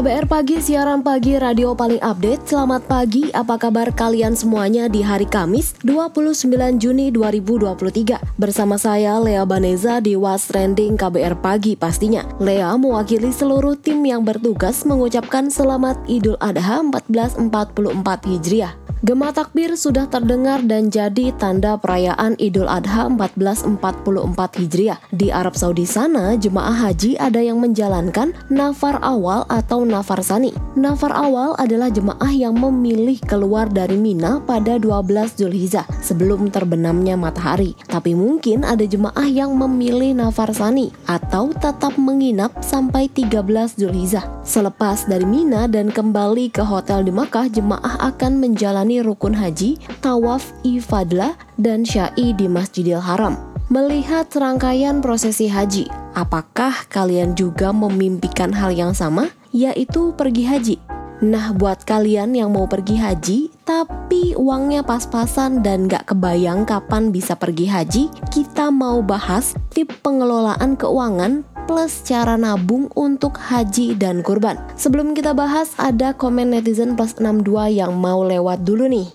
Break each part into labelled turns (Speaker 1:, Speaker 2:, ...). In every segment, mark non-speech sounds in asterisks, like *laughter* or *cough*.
Speaker 1: KBR Pagi, siaran pagi radio paling update. Selamat pagi, apa kabar kalian semuanya di hari Kamis 29 Juni 2023. Bersama saya Lea Baneza di Was Trending KBR Pagi pastinya. Lea mewakili seluruh tim yang bertugas mengucapkan selamat Idul Adha 1444 Hijriah. Gema takbir sudah terdengar dan jadi tanda perayaan Idul Adha 1444 Hijriah. Di Arab Saudi sana, jemaah haji ada yang menjalankan nafar awal atau nafar sani. Nafar awal adalah jemaah yang memilih keluar dari Mina pada 12 Zulhijjah sebelum terbenamnya matahari. Tapi mungkin ada jemaah yang memilih nafar sani atau tetap menginap sampai 13 Zulhijjah. Selepas dari Mina dan kembali ke hotel di Makkah, jemaah akan menjalani rukun haji, tawaf ifadah, dan syai di Masjidil Haram. Melihat serangkaian prosesi haji, apakah kalian juga memimpikan hal yang sama, yaitu pergi haji? Nah, buat kalian yang mau pergi haji, tapi uangnya pas-pasan dan gak kebayang kapan bisa pergi haji, kita mau bahas tip pengelolaan keuangan plus cara nabung untuk haji dan kurban. Sebelum kita bahas, ada komen netizen plus 62 yang mau lewat dulu nih.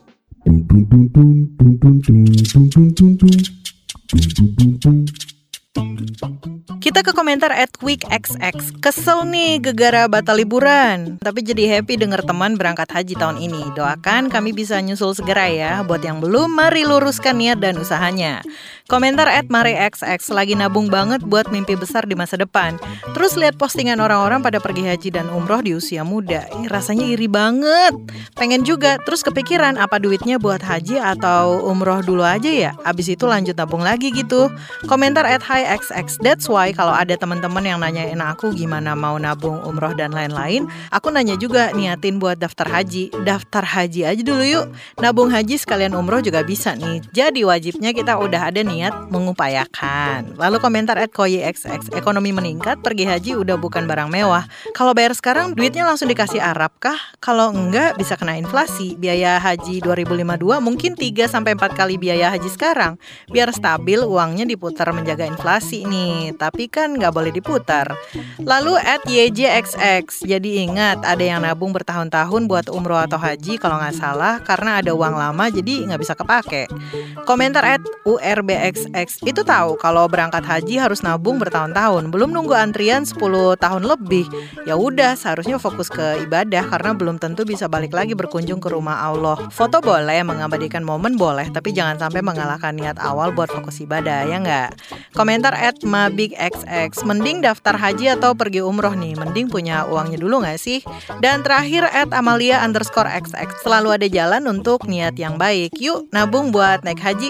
Speaker 2: Kita ke komentar at weekxx Kesel nih gegara batal liburan Tapi jadi happy denger teman berangkat haji tahun ini Doakan kami bisa nyusul segera ya Buat yang belum, mari luruskan niat dan usahanya Komentar at MariXX Lagi nabung banget buat mimpi besar di masa depan Terus lihat postingan orang-orang pada pergi haji dan umroh di usia muda Ini rasanya iri banget Pengen juga, terus kepikiran apa duitnya buat haji atau umroh dulu aja ya Abis itu lanjut nabung lagi gitu Komentar at HiXX That's why kalau ada teman-teman yang nanyain aku gimana mau nabung umroh dan lain-lain, aku nanya juga niatin buat daftar haji. Daftar haji aja dulu yuk. Nabung haji sekalian umroh juga bisa nih. Jadi wajibnya kita udah ada niat mengupayakan. Lalu komentar at koyxx, ekonomi meningkat, pergi haji udah bukan barang mewah. Kalau bayar sekarang duitnya langsung dikasih Arab kah? Kalau enggak bisa kena inflasi. Biaya haji 2052 mungkin 3 sampai 4 kali biaya haji sekarang. Biar stabil uangnya diputar menjaga inflasi nih. Tapi kan nggak boleh diputar. Lalu at YJXX, jadi ingat ada yang nabung bertahun-tahun buat umroh atau haji kalau nggak salah karena ada uang lama jadi nggak bisa kepake. Komentar at URBXX, itu tahu kalau berangkat haji harus nabung bertahun-tahun, belum nunggu antrian 10 tahun lebih. Ya udah seharusnya fokus ke ibadah karena belum tentu bisa balik lagi berkunjung ke rumah Allah. Foto boleh, mengabadikan momen boleh, tapi jangan sampai mengalahkan niat awal buat fokus ibadah, ya nggak? Komentar at MabigXX, mending daftar haji atau pergi umroh nih? Mending punya uangnya dulu nggak sih? Dan terakhir at Amalia underscore XX, selalu ada jalan untuk niat yang baik. Yuk nabung buat naik haji.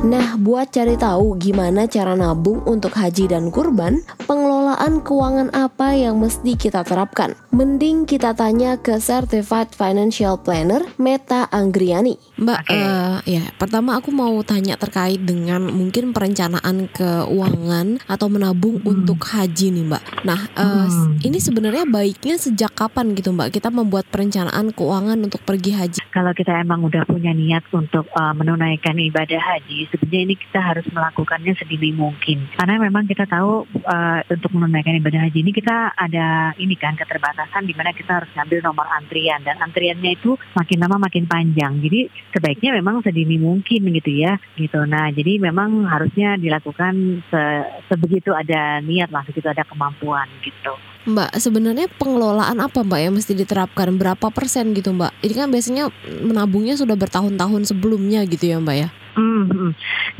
Speaker 1: Nah, buat cari tahu gimana cara nabung untuk haji dan kurban, pengelolaan keuangan apa yang mesti kita terapkan? Mending kita tanya ke Certified Financial Planner Meta Anggriani.
Speaker 3: Mbak, eh, ya pertama aku mau tanya terkait dengan mungkin perencanaan keuangan atau menabung untuk haji nih Mbak. Nah, eh, ini sebenarnya baiknya sejak kapan gitu Mbak kita membuat perencanaan keuangan untuk pergi haji?
Speaker 4: Kalau kita emang udah punya niat untuk uh, menunaikan ibadah haji, sebenarnya ini kita harus melakukannya sedini mungkin. Karena memang kita tahu uh, untuk menunaikan ibadah haji ini kita ada ini kan keterbatasan di mana kita harus ngambil nomor antrian dan antriannya itu makin lama makin panjang. Jadi sebaiknya memang sedini mungkin gitu ya, gitu. Nah, jadi memang harusnya dilakukan se sebegitu ada niat lah, sebegitu ada kemampuan gitu.
Speaker 3: Mbak, sebenarnya pengelolaan apa Mbak yang mesti diterapkan? Berapa persen gitu Mbak? Ini kan biasanya menabungnya sudah bertahun-tahun sebelumnya gitu ya Mbak ya?
Speaker 4: Hmm, Mhm.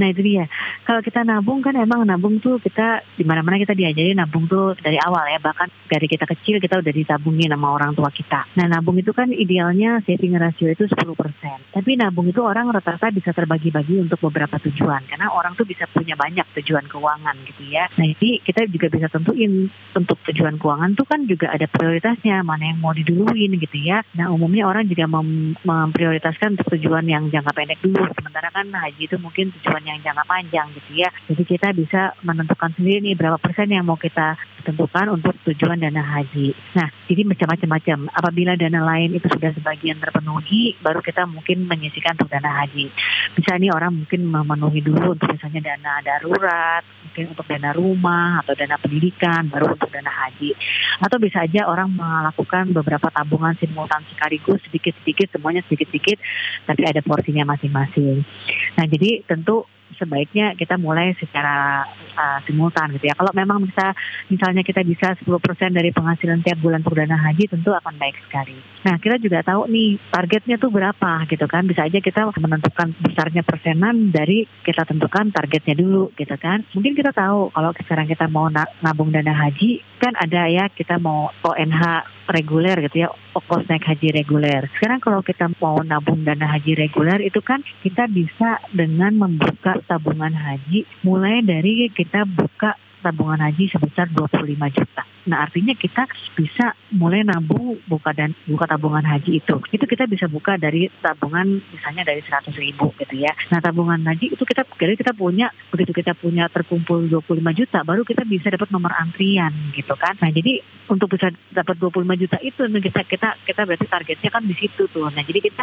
Speaker 4: Nah itu dia. Kalau kita nabung kan emang nabung tuh kita di mana-mana kita diajari nabung tuh dari awal ya. Bahkan dari kita kecil kita udah ditabungin sama orang tua kita. Nah nabung itu kan idealnya saving ratio itu 10%. Tapi nabung itu orang rata-rata bisa terbagi-bagi untuk beberapa tujuan. Karena orang tuh bisa punya banyak tujuan keuangan gitu ya. Nah ini kita juga bisa tentuin untuk tujuan keuangan tuh kan juga ada prioritasnya. Mana yang mau diduluin gitu ya. Nah umumnya orang juga mem memprioritaskan tujuan yang jangka pendek dulu. Sementara kan haji itu mungkin tujuan yang jangka panjang gitu ya. Jadi kita bisa menentukan sendiri nih berapa persen yang mau kita tentukan untuk tujuan dana haji. Nah, jadi macam-macam. Apabila dana lain itu sudah sebagian terpenuhi, baru kita mungkin menyisikan untuk dana haji. Bisa nih orang mungkin memenuhi dulu untuk misalnya dana darurat, mungkin untuk dana rumah atau dana pendidikan, baru untuk dana haji. Atau bisa aja orang melakukan beberapa tabungan simultan sekaligus sedikit-sedikit, semuanya sedikit-sedikit, tapi ada porsinya masing-masing. Nah, jadi tentu sebaiknya kita mulai secara uh, simultan gitu ya. Kalau memang bisa misalnya kita bisa 10% dari penghasilan tiap bulan untuk dana haji tentu akan baik sekali. Nah, kita juga tahu nih targetnya tuh berapa gitu kan. Bisa aja kita menentukan besarnya persenan dari kita tentukan targetnya dulu gitu kan. Mungkin kita tahu kalau sekarang kita mau nabung dana haji kan ada ya kita mau ONH reguler gitu ya, ongkos naik haji reguler. Sekarang kalau kita mau nabung dana haji reguler itu kan kita bisa dengan membuka tabungan haji mulai dari kita buka tabungan haji sebesar 25 juta. Nah artinya kita bisa mulai nabung buka dan buka tabungan haji itu. Itu kita bisa buka dari tabungan misalnya dari 100 ribu gitu ya. Nah tabungan haji itu kita jadi kita punya begitu kita punya terkumpul 25 juta baru kita bisa dapat nomor antrian gitu kan. Nah jadi untuk bisa dapat 25 juta itu kita kita kita berarti targetnya kan di situ tuh. Nah jadi kita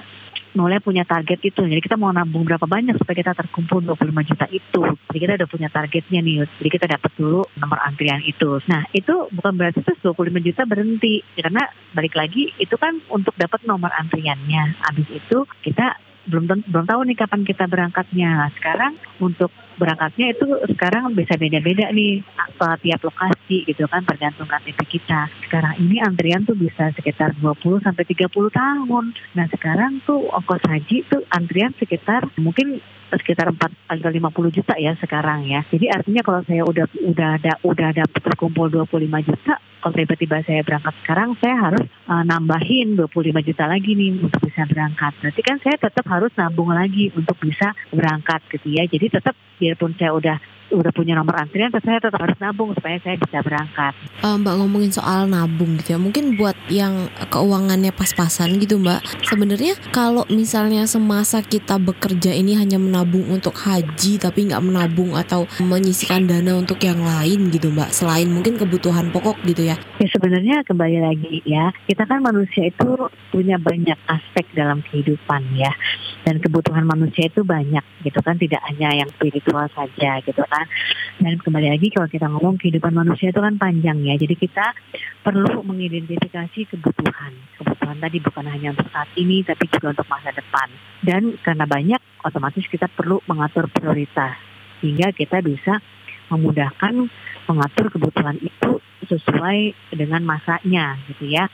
Speaker 4: mulai punya target itu. Jadi kita mau nabung berapa banyak supaya kita terkumpul 25 juta itu. Jadi kita udah punya targetnya nih. Jadi kita dapat dulu nomor antrian itu. Nah itu bukan berarti terus 25 juta berhenti. Karena balik lagi itu kan untuk dapat nomor antriannya. Habis itu kita belum belum tahu nih kapan kita berangkatnya. Nah, sekarang untuk berangkatnya itu sekarang bisa beda-beda nih tiap lokasi gitu kan tergantung KTP kita. Sekarang ini antrian tuh bisa sekitar 20 sampai 30 tahun. Nah, sekarang tuh ongkos haji tuh antrian sekitar mungkin sekitar 4 atau 50 juta ya sekarang ya. Jadi artinya kalau saya udah udah ada udah ada terkumpul 25 juta, kalau tiba-tiba saya berangkat sekarang saya harus uh, nambahin 25 juta lagi nih untuk bisa berangkat. Berarti kan saya tetap harus nabung lagi untuk bisa berangkat gitu ya. Jadi tetap biarpun saya udah udah punya nomor antrian, tapi saya tetap harus nabung supaya saya bisa berangkat.
Speaker 3: Uh, mbak ngomongin soal nabung gitu ya, mungkin buat yang keuangannya pas-pasan gitu Mbak. Sebenarnya kalau misalnya semasa kita bekerja ini hanya menabung untuk haji, tapi nggak menabung atau menyisikan dana untuk yang lain gitu Mbak, selain mungkin kebutuhan pokok gitu ya?
Speaker 4: Ya sebenarnya kembali lagi ya, kita kan manusia itu punya banyak aspek dalam kehidupan ya, dan kebutuhan manusia itu banyak gitu kan, tidak hanya yang spiritual saja gitu kan. Dan kembali lagi kalau kita ngomong kehidupan manusia itu kan panjang ya. Jadi kita perlu mengidentifikasi kebutuhan. Kebutuhan tadi bukan hanya untuk saat ini tapi juga untuk masa depan. Dan karena banyak otomatis kita perlu mengatur prioritas sehingga kita bisa memudahkan mengatur kebutuhan itu sesuai dengan masanya gitu ya.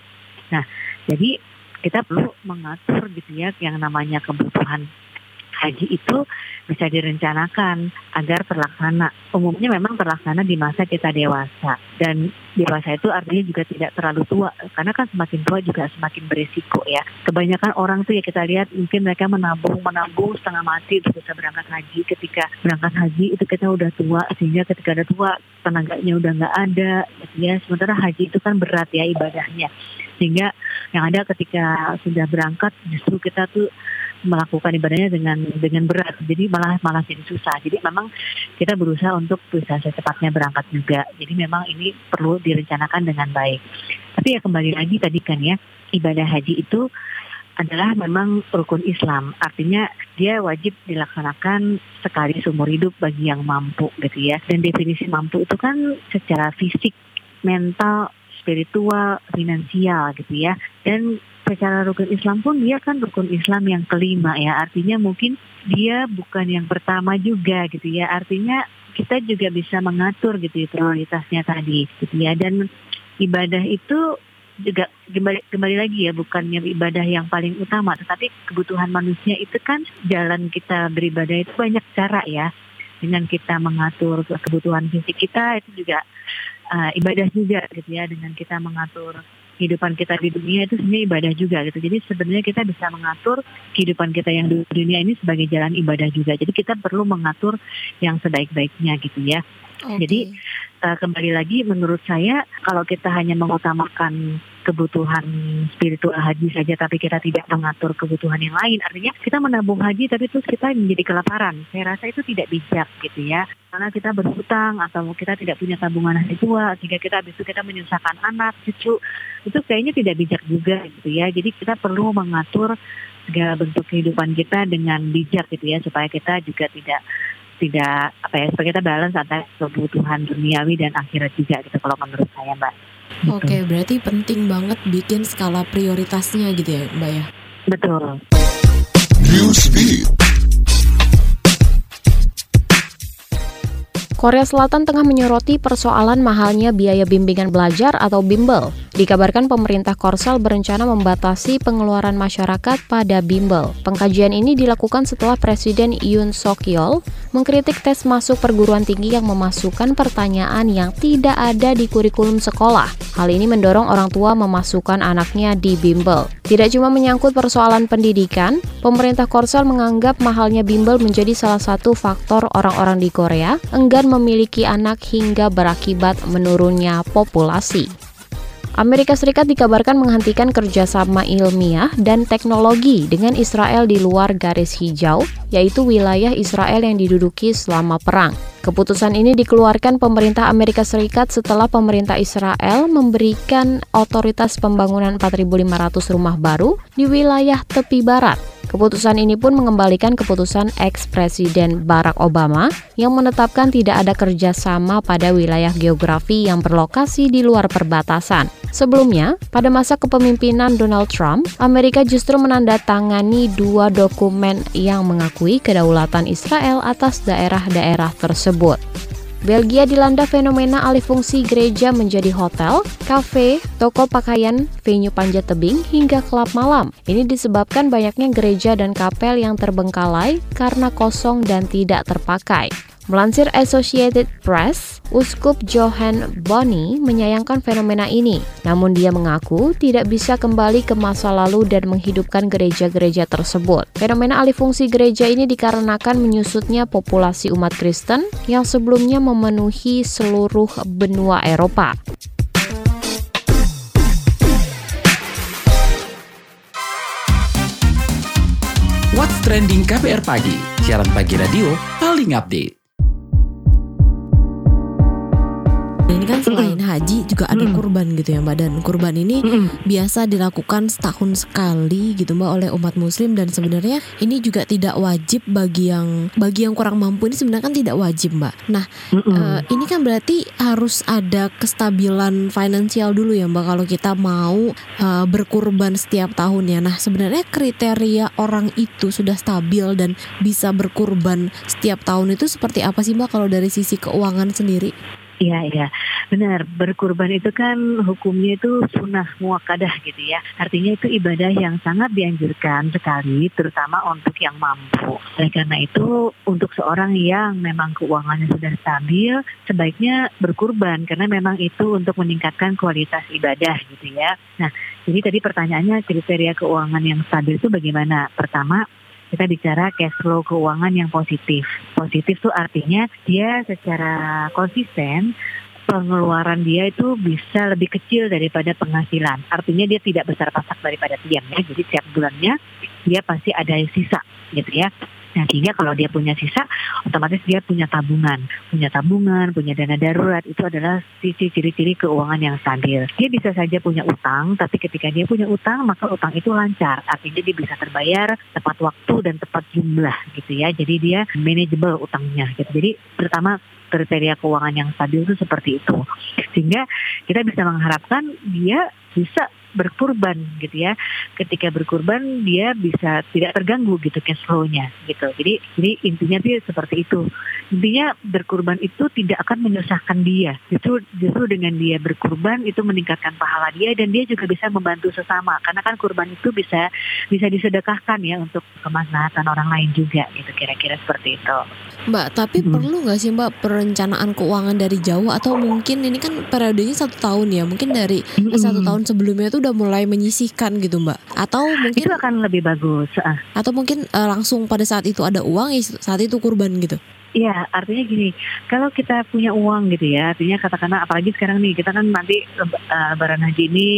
Speaker 4: Nah, jadi kita perlu mengatur gitu ya yang namanya kebutuhan haji itu bisa direncanakan agar terlaksana. Umumnya memang terlaksana di masa kita dewasa dan dewasa itu artinya juga tidak terlalu tua karena kan semakin tua juga semakin berisiko ya. Kebanyakan orang tuh ya kita lihat mungkin mereka menabung menabung setengah mati untuk bisa berangkat haji. Ketika berangkat haji itu kita udah tua sehingga ketika ada tua tenaganya udah nggak ada ya. Sementara haji itu kan berat ya ibadahnya sehingga yang ada ketika sudah berangkat justru kita tuh melakukan ibadahnya dengan dengan berat. Jadi malah malah jadi susah. Jadi memang kita berusaha untuk bisa secepatnya berangkat juga. Jadi memang ini perlu direncanakan dengan baik. Tapi ya kembali lagi tadi kan ya ibadah haji itu adalah memang rukun Islam. Artinya dia wajib dilaksanakan sekali seumur hidup bagi yang mampu gitu ya. Dan definisi mampu itu kan secara fisik mental spiritual finansial gitu ya. Dan secara rukun Islam pun dia kan rukun Islam yang kelima ya. Artinya mungkin dia bukan yang pertama juga gitu ya. Artinya kita juga bisa mengatur gitu ya prioritasnya tadi gitu ya. Dan ibadah itu juga kembali, kembali lagi ya bukannya ibadah yang paling utama. Tetapi kebutuhan manusia itu kan jalan kita beribadah itu banyak cara ya. Dengan kita mengatur kebutuhan fisik kita itu juga uh, ibadah juga gitu ya. Dengan kita mengatur kehidupan kita di dunia itu sebenarnya ibadah juga gitu. Jadi sebenarnya kita bisa mengatur kehidupan kita yang di dunia ini sebagai jalan ibadah juga. Jadi kita perlu mengatur yang sebaik-baiknya gitu ya. Okay. Jadi uh, kembali lagi menurut saya kalau kita hanya mengutamakan kebutuhan spiritual haji saja tapi kita tidak mengatur kebutuhan yang lain. Artinya kita menabung haji tapi terus kita menjadi kelaparan. Saya rasa itu tidak bijak gitu ya. Karena kita berhutang atau kita tidak punya tabungan hari tua sehingga kita habis itu kita menyusahkan anak cucu. Itu kayaknya tidak bijak juga gitu ya. Jadi kita perlu mengatur segala bentuk kehidupan kita dengan bijak gitu ya. Supaya kita juga tidak tidak apa ya supaya kita balance antara kebutuhan duniawi dan akhirat juga gitu kalau menurut saya mbak.
Speaker 3: Gitu. Oke berarti penting banget bikin skala prioritasnya gitu ya mbak ya.
Speaker 4: Betul.
Speaker 5: Korea Selatan tengah menyoroti persoalan mahalnya biaya bimbingan belajar atau bimbel. Dikabarkan pemerintah Korsel berencana membatasi pengeluaran masyarakat pada bimbel. Pengkajian ini dilakukan setelah Presiden Yoon Suk Yeol mengkritik tes masuk perguruan tinggi yang memasukkan pertanyaan yang tidak ada di kurikulum sekolah. Hal ini mendorong orang tua memasukkan anaknya di bimbel. Tidak cuma menyangkut persoalan pendidikan, pemerintah Korsel menganggap mahalnya bimbel menjadi salah satu faktor orang-orang di Korea enggan memiliki anak hingga berakibat menurunnya populasi. Amerika Serikat dikabarkan menghentikan kerjasama ilmiah dan teknologi dengan Israel di luar garis hijau, yaitu wilayah Israel yang diduduki selama perang. Keputusan ini dikeluarkan pemerintah Amerika Serikat setelah pemerintah Israel memberikan otoritas pembangunan 4.500 rumah baru di wilayah tepi barat Keputusan ini pun mengembalikan keputusan ex-presiden Barack Obama yang menetapkan tidak ada kerjasama pada wilayah geografi yang berlokasi di luar perbatasan. Sebelumnya, pada masa kepemimpinan Donald Trump, Amerika justru menandatangani dua dokumen yang mengakui kedaulatan Israel atas daerah-daerah tersebut. Belgia dilanda fenomena alih fungsi gereja menjadi hotel, kafe, toko pakaian, venue panjat tebing, hingga klub malam. Ini disebabkan banyaknya gereja dan kapel yang terbengkalai karena kosong dan tidak terpakai. Melansir Associated Press, Uskup Johan Boni menyayangkan fenomena ini, namun dia mengaku tidak bisa kembali ke masa lalu dan menghidupkan gereja-gereja tersebut. Fenomena alih fungsi gereja ini dikarenakan menyusutnya populasi umat Kristen yang sebelumnya memenuhi seluruh benua Eropa.
Speaker 6: What's Trending KPR Pagi, siaran pagi radio paling update.
Speaker 3: Ini kan selain haji juga ada kurban gitu ya mbak. Dan kurban ini biasa dilakukan setahun sekali gitu mbak oleh umat muslim. Dan sebenarnya ini juga tidak wajib bagi yang bagi yang kurang mampu ini sebenarnya kan tidak wajib mbak. Nah uh, ini kan berarti harus ada kestabilan finansial dulu ya mbak kalau kita mau uh, berkurban setiap tahun ya. Nah sebenarnya kriteria orang itu sudah stabil dan bisa berkurban setiap tahun itu seperti apa sih mbak kalau dari sisi keuangan sendiri
Speaker 4: Iya, iya. Benar, berkurban itu kan hukumnya itu sunnah muakadah gitu ya. Artinya itu ibadah yang sangat dianjurkan sekali, terutama untuk yang mampu. Oleh karena itu, untuk seorang yang memang keuangannya sudah stabil, sebaiknya berkurban karena memang itu untuk meningkatkan kualitas ibadah gitu ya. Nah, jadi tadi pertanyaannya kriteria keuangan yang stabil itu bagaimana? Pertama, kita bicara cash flow keuangan yang positif. Positif tuh artinya dia secara konsisten pengeluaran dia itu bisa lebih kecil daripada penghasilan. Artinya dia tidak besar pasak daripada tiang ya. Jadi tiap bulannya dia pasti ada sisa gitu ya. Nah, sehingga kalau dia punya sisa, otomatis dia punya tabungan. Punya tabungan, punya dana darurat, itu adalah sisi ciri-ciri keuangan yang stabil. Dia bisa saja punya utang, tapi ketika dia punya utang, maka utang itu lancar. Artinya dia bisa terbayar tepat waktu dan tepat jumlah gitu ya. Jadi dia manageable utangnya gitu. Jadi pertama kriteria keuangan yang stabil itu seperti itu. Sehingga kita bisa mengharapkan dia bisa berkurban gitu ya. Ketika berkurban dia bisa tidak terganggu gitu cash flow-nya gitu. Jadi jadi intinya sih seperti itu. Intinya berkurban itu tidak akan menyusahkan dia. Justru justru dengan dia berkurban itu meningkatkan pahala dia dan dia juga bisa membantu sesama karena kan kurban itu bisa bisa disedekahkan ya untuk kemaslahatan orang lain juga gitu kira-kira seperti itu.
Speaker 3: Mbak, tapi
Speaker 4: Hmm.
Speaker 3: perlu nggak sih Mbak perencanaan keuangan dari jauh atau mungkin ini kan periodenya satu tahun ya, mungkin dari
Speaker 4: Mm-mm.
Speaker 3: satu tahun sebelumnya itu udah mulai menyisihkan gitu Mbak, atau mungkin
Speaker 4: itu akan lebih bagus. Ah.
Speaker 3: atau mungkin eh, langsung pada saat itu ada uang ya saat itu kurban gitu.
Speaker 4: Iya, artinya gini, kalau kita punya uang gitu ya, artinya katakanlah apalagi sekarang nih, kita kan nanti uh, lebaran haji ini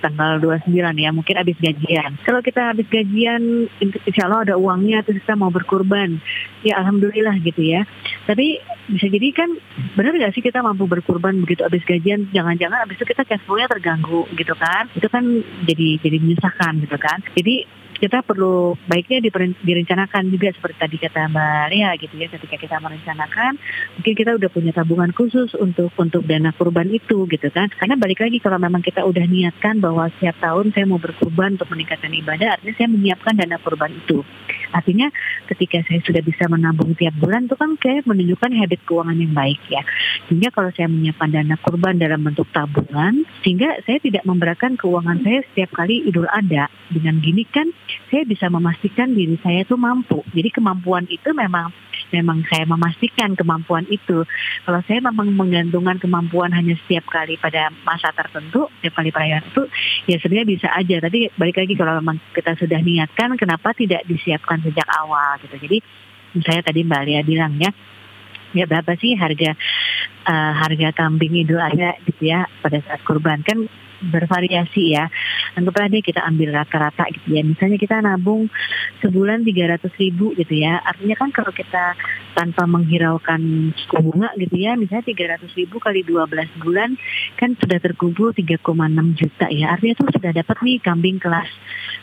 Speaker 4: tanggal 29 ya, mungkin habis gajian. Kalau kita habis gajian, insya Allah ada uangnya, terus kita mau berkurban, ya alhamdulillah gitu ya. Tapi bisa jadi kan, benar nggak sih kita mampu berkurban begitu habis gajian, jangan-jangan habis itu kita cash flow-nya terganggu gitu kan, itu kan jadi jadi menyusahkan gitu kan. Jadi kita perlu baiknya direncanakan juga seperti tadi kata Mbak Lia gitu ya ketika kita merencanakan mungkin kita udah punya tabungan khusus untuk untuk dana kurban itu gitu kan. Karena balik lagi kalau memang kita udah niatkan bahwa setiap tahun saya mau berkurban untuk meningkatkan ibadah artinya saya menyiapkan dana kurban itu artinya ketika saya sudah bisa menabung tiap bulan itu kan kayak menunjukkan habit keuangan yang baik ya sehingga kalau saya menyiapkan dana kurban dalam bentuk tabungan sehingga saya tidak memberatkan keuangan saya setiap kali idul adha dengan gini kan saya bisa memastikan diri saya itu mampu. Jadi kemampuan itu memang memang saya memastikan kemampuan itu. Kalau saya memang menggantungkan kemampuan hanya setiap kali pada masa tertentu, setiap kali perayaan itu, ya sebenarnya bisa aja. Tapi balik lagi kalau memang kita sudah niatkan, kenapa tidak disiapkan sejak awal gitu. Jadi misalnya tadi Mbak Lia bilang ya, ya berapa sih harga uh, harga kambing idul adha gitu ya pada saat kurban kan bervariasi ya. Anggaplah deh kita ambil rata-rata gitu ya. Misalnya kita nabung sebulan 300 ribu gitu ya. Artinya kan kalau kita tanpa menghiraukan suku bunga gitu ya. Misalnya 300 ribu kali 12 bulan kan sudah terkumpul 3,6 juta ya. Artinya tuh sudah dapat nih kambing kelas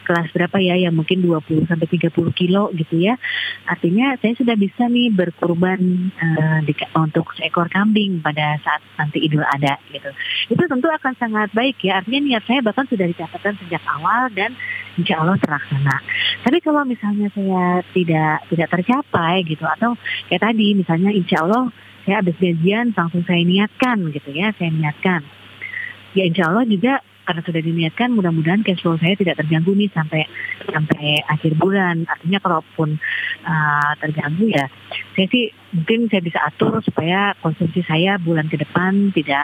Speaker 4: kelas berapa ya yang mungkin 20 sampai 30 kilo gitu ya. Artinya saya sudah bisa nih berkurban uh, untuk seekor kambing pada saat nanti Idul Adha gitu. Itu tentu akan sangat baik ya. Artinya niat saya bahkan sudah dicatatkan sejak awal dan insya Allah terlaksana. Tapi kalau misalnya saya tidak tidak tercapai gitu atau kayak tadi misalnya insya Allah saya habis gajian langsung saya niatkan gitu ya, saya niatkan. Ya insya Allah juga karena sudah diniatkan mudah-mudahan cash flow saya tidak terganggu nih sampai sampai akhir bulan. Artinya kalaupun uh, terganggu ya saya sih mungkin saya bisa atur supaya konsumsi saya bulan ke depan tidak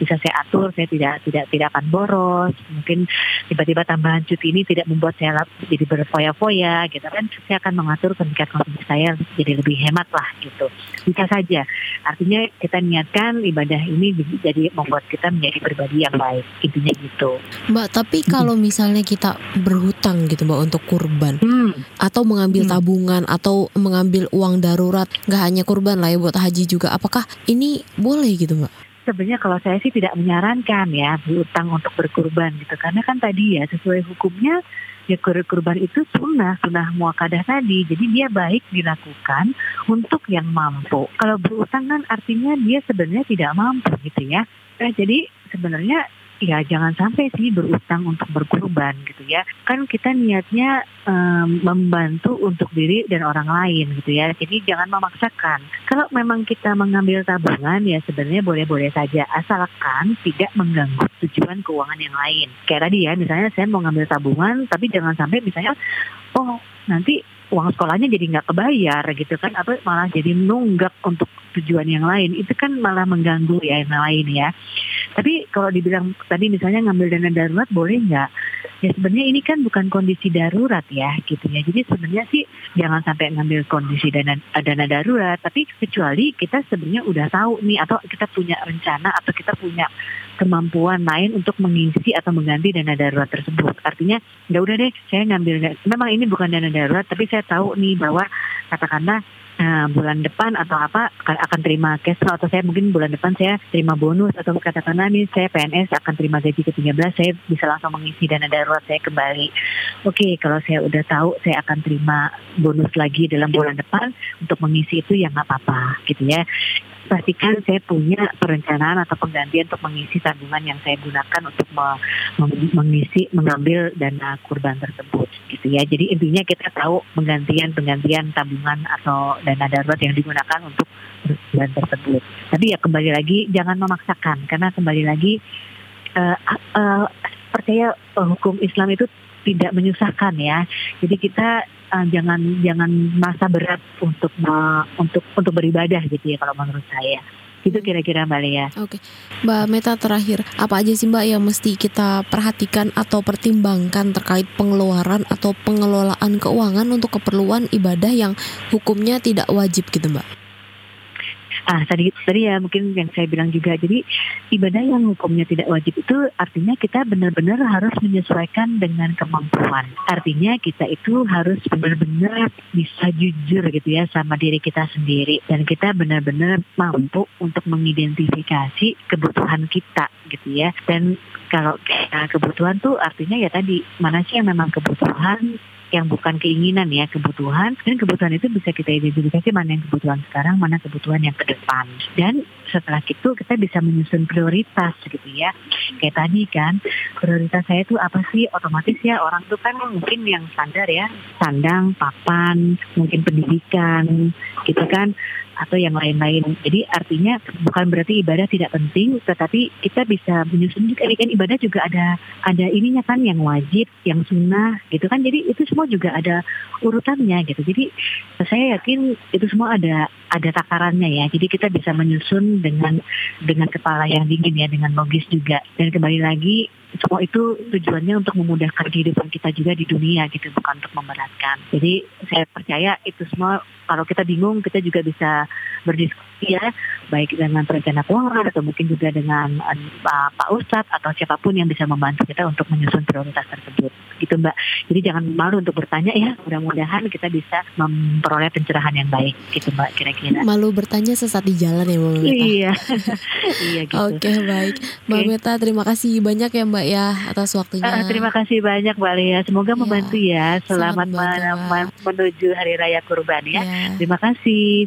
Speaker 4: bisa saya atur, saya tidak tidak tidak akan boros. Mungkin tiba-tiba tambahan cuti ini tidak membuat saya jadi berfoya-foya, gitu kan? Saya akan mengatur tingkat konsumsi saya jadi lebih hemat lah, gitu. Bisa saja. Artinya kita niatkan ibadah ini jadi membuat kita menjadi pribadi yang baik. Intinya gitu.
Speaker 3: Mbak, tapi kalau misalnya kita berhutang gitu Mbak untuk kurban
Speaker 4: Hmm.
Speaker 3: atau mengambil
Speaker 4: Hmm.
Speaker 3: tabungan atau mengambil uang darurat, nggak hanya kurban lah ya buat haji juga. Apakah ini boleh gitu Mbak?
Speaker 4: Sebenarnya kalau saya sih tidak menyarankan ya berutang untuk berkurban gitu. Karena kan tadi ya sesuai hukumnya ya kur- kurban itu sunnah sunnah muakadah tadi. Jadi dia baik dilakukan untuk yang mampu. Kalau berutang kan artinya dia sebenarnya tidak mampu gitu ya. Nah, jadi sebenarnya ya jangan sampai sih berutang untuk berkurban gitu ya. Kan kita niatnya em, membantu untuk diri dan orang lain gitu ya. Jadi jangan memaksakan. Kalau memang kita mengambil tabungan ya sebenarnya boleh-boleh saja. Asalkan tidak mengganggu tujuan keuangan yang lain. Kayak tadi ya misalnya saya mau ngambil tabungan tapi jangan sampai misalnya oh nanti uang sekolahnya jadi nggak kebayar gitu kan atau malah jadi nunggak untuk tujuan yang lain itu kan malah mengganggu ya yang lain ya tapi kalau dibilang tadi misalnya ngambil dana darurat boleh nggak? Ya sebenarnya ini kan bukan kondisi darurat ya gitu ya. Jadi sebenarnya sih jangan sampai ngambil kondisi dana dana darurat. Tapi kecuali kita sebenarnya udah tahu nih atau kita punya rencana atau kita punya kemampuan lain untuk mengisi atau mengganti dana darurat tersebut. Artinya ya udah deh saya ngambil memang ini bukan dana darurat tapi saya tahu nih bahwa katakanlah Nah, bulan depan atau apa akan terima cash flow atau saya mungkin bulan depan saya terima bonus atau katakanlah nih saya PNS akan terima gaji ke-13 saya bisa langsung mengisi dana darurat saya kembali. Oke, kalau saya udah tahu saya akan terima bonus lagi dalam bulan depan untuk mengisi itu ya nggak apa-apa gitu ya. Pastikan saya punya perencanaan atau penggantian untuk mengisi tabungan yang saya gunakan untuk mengisi mengambil dana kurban tersebut gitu ya. Jadi intinya kita tahu penggantian penggantian tabungan atau dana darurat yang digunakan untuk kurban tersebut. Tapi ya kembali lagi jangan memaksakan karena kembali lagi uh, uh, percaya uh, hukum Islam itu tidak menyusahkan ya. Jadi kita uh, jangan jangan masa berat untuk uh, untuk untuk beribadah gitu ya kalau menurut saya. Itu kira-kira Mbak Lea.
Speaker 3: Oke, Mbak Meta terakhir, apa aja sih Mbak yang mesti kita perhatikan atau pertimbangkan terkait pengeluaran atau pengelolaan keuangan untuk keperluan ibadah yang hukumnya tidak wajib gitu Mbak?
Speaker 4: Ah tadi tadi ya mungkin yang saya bilang juga jadi ibadah yang hukumnya tidak wajib itu artinya kita benar-benar harus menyesuaikan dengan kemampuan. Artinya kita itu harus benar-benar bisa jujur gitu ya sama diri kita sendiri dan kita benar-benar mampu untuk mengidentifikasi kebutuhan kita gitu ya. Dan kalau kebutuhan tuh artinya ya tadi mana sih yang memang kebutuhan yang bukan keinginan ya kebutuhan. Dan kebutuhan itu bisa kita identifikasi mana yang kebutuhan sekarang mana kebutuhan yang ke depan. Dan setelah itu kita bisa menyusun prioritas gitu ya kayak tadi kan prioritas saya itu apa sih otomatis ya orang tuh kan mungkin yang standar ya sandang papan mungkin pendidikan gitu kan atau yang lain-lain. Jadi artinya bukan berarti ibadah tidak penting, tetapi kita bisa menyusun juga kan ibadah juga ada ada ininya kan yang wajib, yang sunnah gitu kan. Jadi itu semua juga ada urutannya gitu. Jadi saya yakin itu semua ada ada takarannya ya. Jadi kita bisa menyusun dengan dengan kepala yang dingin ya, dengan logis juga. Dan kembali lagi semua itu tujuannya untuk memudahkan kehidupan kita juga di dunia gitu bukan untuk memberatkan jadi saya percaya itu semua kalau kita bingung kita juga bisa berdiskusi ya baik dengan perencana keuangan atau mungkin juga dengan uh, Pak Ustadz atau siapa pun yang bisa membantu kita untuk menyusun prioritas tersebut gitu Mbak jadi jangan malu untuk bertanya ya mudah-mudahan kita bisa memperoleh pencerahan yang baik gitu Mbak kira-kira
Speaker 3: malu bertanya sesat di jalan ya Mbak Meta
Speaker 4: iya *laughs* iya gitu
Speaker 3: oke okay, baik Mbak okay. Meta terima kasih banyak ya Mbak ya atas waktunya. Uh,
Speaker 4: terima kasih banyak Mbak Lia. Semoga ya, membantu ya. Selamat men menuju Hari Raya Kurban ya. ya. Terima kasih.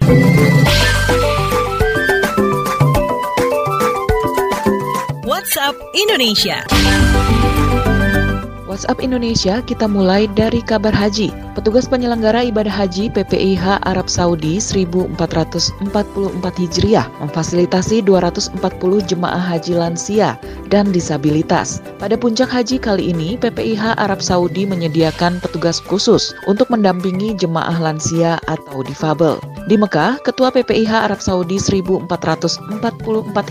Speaker 7: WhatsApp Indonesia.
Speaker 8: WhatsApp Indonesia kita mulai dari kabar haji. Petugas penyelenggara ibadah haji PPIH Arab Saudi 1444 Hijriah memfasilitasi 240 jemaah haji lansia dan disabilitas. Pada puncak haji kali ini, PPIH Arab Saudi menyediakan petugas khusus untuk mendampingi jemaah lansia atau difabel. Di Mekah, Ketua PPIH Arab Saudi 1444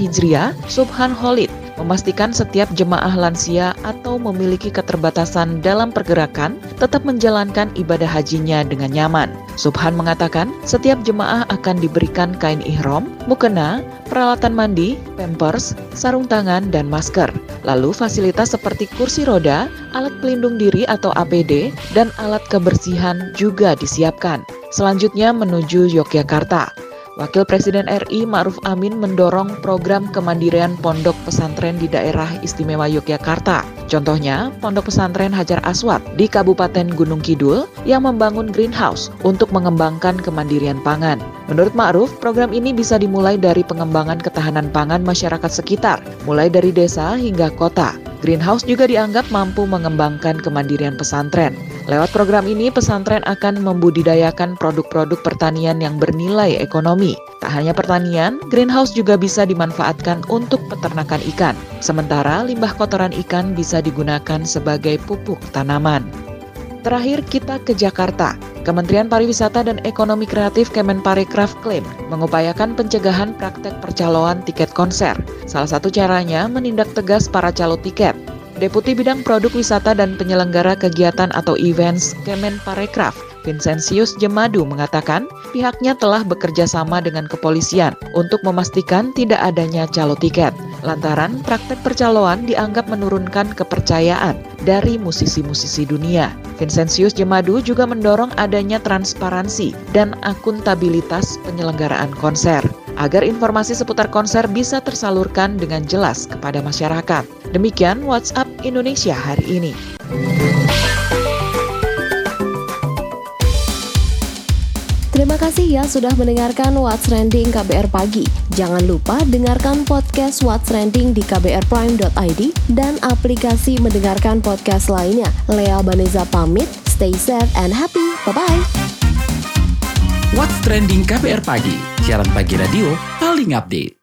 Speaker 8: Hijriah, Subhan Holid, memastikan setiap jemaah lansia atau memiliki keterbatasan dalam pergerakan tetap menjalankan ibadah hajinya dengan nyaman. Subhan mengatakan, setiap jemaah akan diberikan kain ihram, mukena, peralatan mandi, pampers, sarung tangan, dan masker. Lalu fasilitas seperti kursi roda, alat pelindung diri atau APD, dan alat kebersihan juga disiapkan. Selanjutnya menuju Yogyakarta. Wakil Presiden RI Ma'ruf Amin mendorong program kemandirian pondok pesantren di daerah istimewa Yogyakarta. Contohnya, Pondok Pesantren Hajar Aswad di Kabupaten Gunung Kidul yang membangun greenhouse untuk mengembangkan kemandirian pangan. Menurut Ma'ruf, program ini bisa dimulai dari pengembangan ketahanan pangan masyarakat sekitar, mulai dari desa hingga kota. Greenhouse juga dianggap mampu mengembangkan kemandirian pesantren. Lewat program ini, pesantren akan membudidayakan produk-produk pertanian yang bernilai ekonomi. Tak hanya pertanian, greenhouse juga bisa dimanfaatkan untuk peternakan ikan. Sementara limbah kotoran ikan bisa digunakan sebagai pupuk tanaman. Terakhir kita ke Jakarta. Kementerian Pariwisata dan Ekonomi Kreatif Kemenparekraf klaim mengupayakan pencegahan praktek percaloan tiket konser. Salah satu caranya menindak tegas para calo tiket. Deputi Bidang Produk Wisata dan Penyelenggara Kegiatan atau Events Kemenparekraf Vincentius Jemadu mengatakan pihaknya telah bekerja sama dengan kepolisian untuk memastikan tidak adanya calo tiket. Lantaran praktek percaloan dianggap menurunkan kepercayaan dari musisi-musisi dunia. Vincentius Jemadu juga mendorong adanya transparansi dan akuntabilitas penyelenggaraan konser agar informasi seputar konser bisa tersalurkan dengan jelas kepada masyarakat. Demikian WhatsApp Indonesia hari ini.
Speaker 1: Terima kasih ya sudah mendengarkan What's Trending KBR Pagi. Jangan lupa dengarkan podcast What's Trending di kbrprime.id dan aplikasi mendengarkan podcast lainnya. Lea Baneza pamit, stay safe and happy. Bye-bye.
Speaker 6: What's Trending KBR Pagi, siaran pagi radio paling update.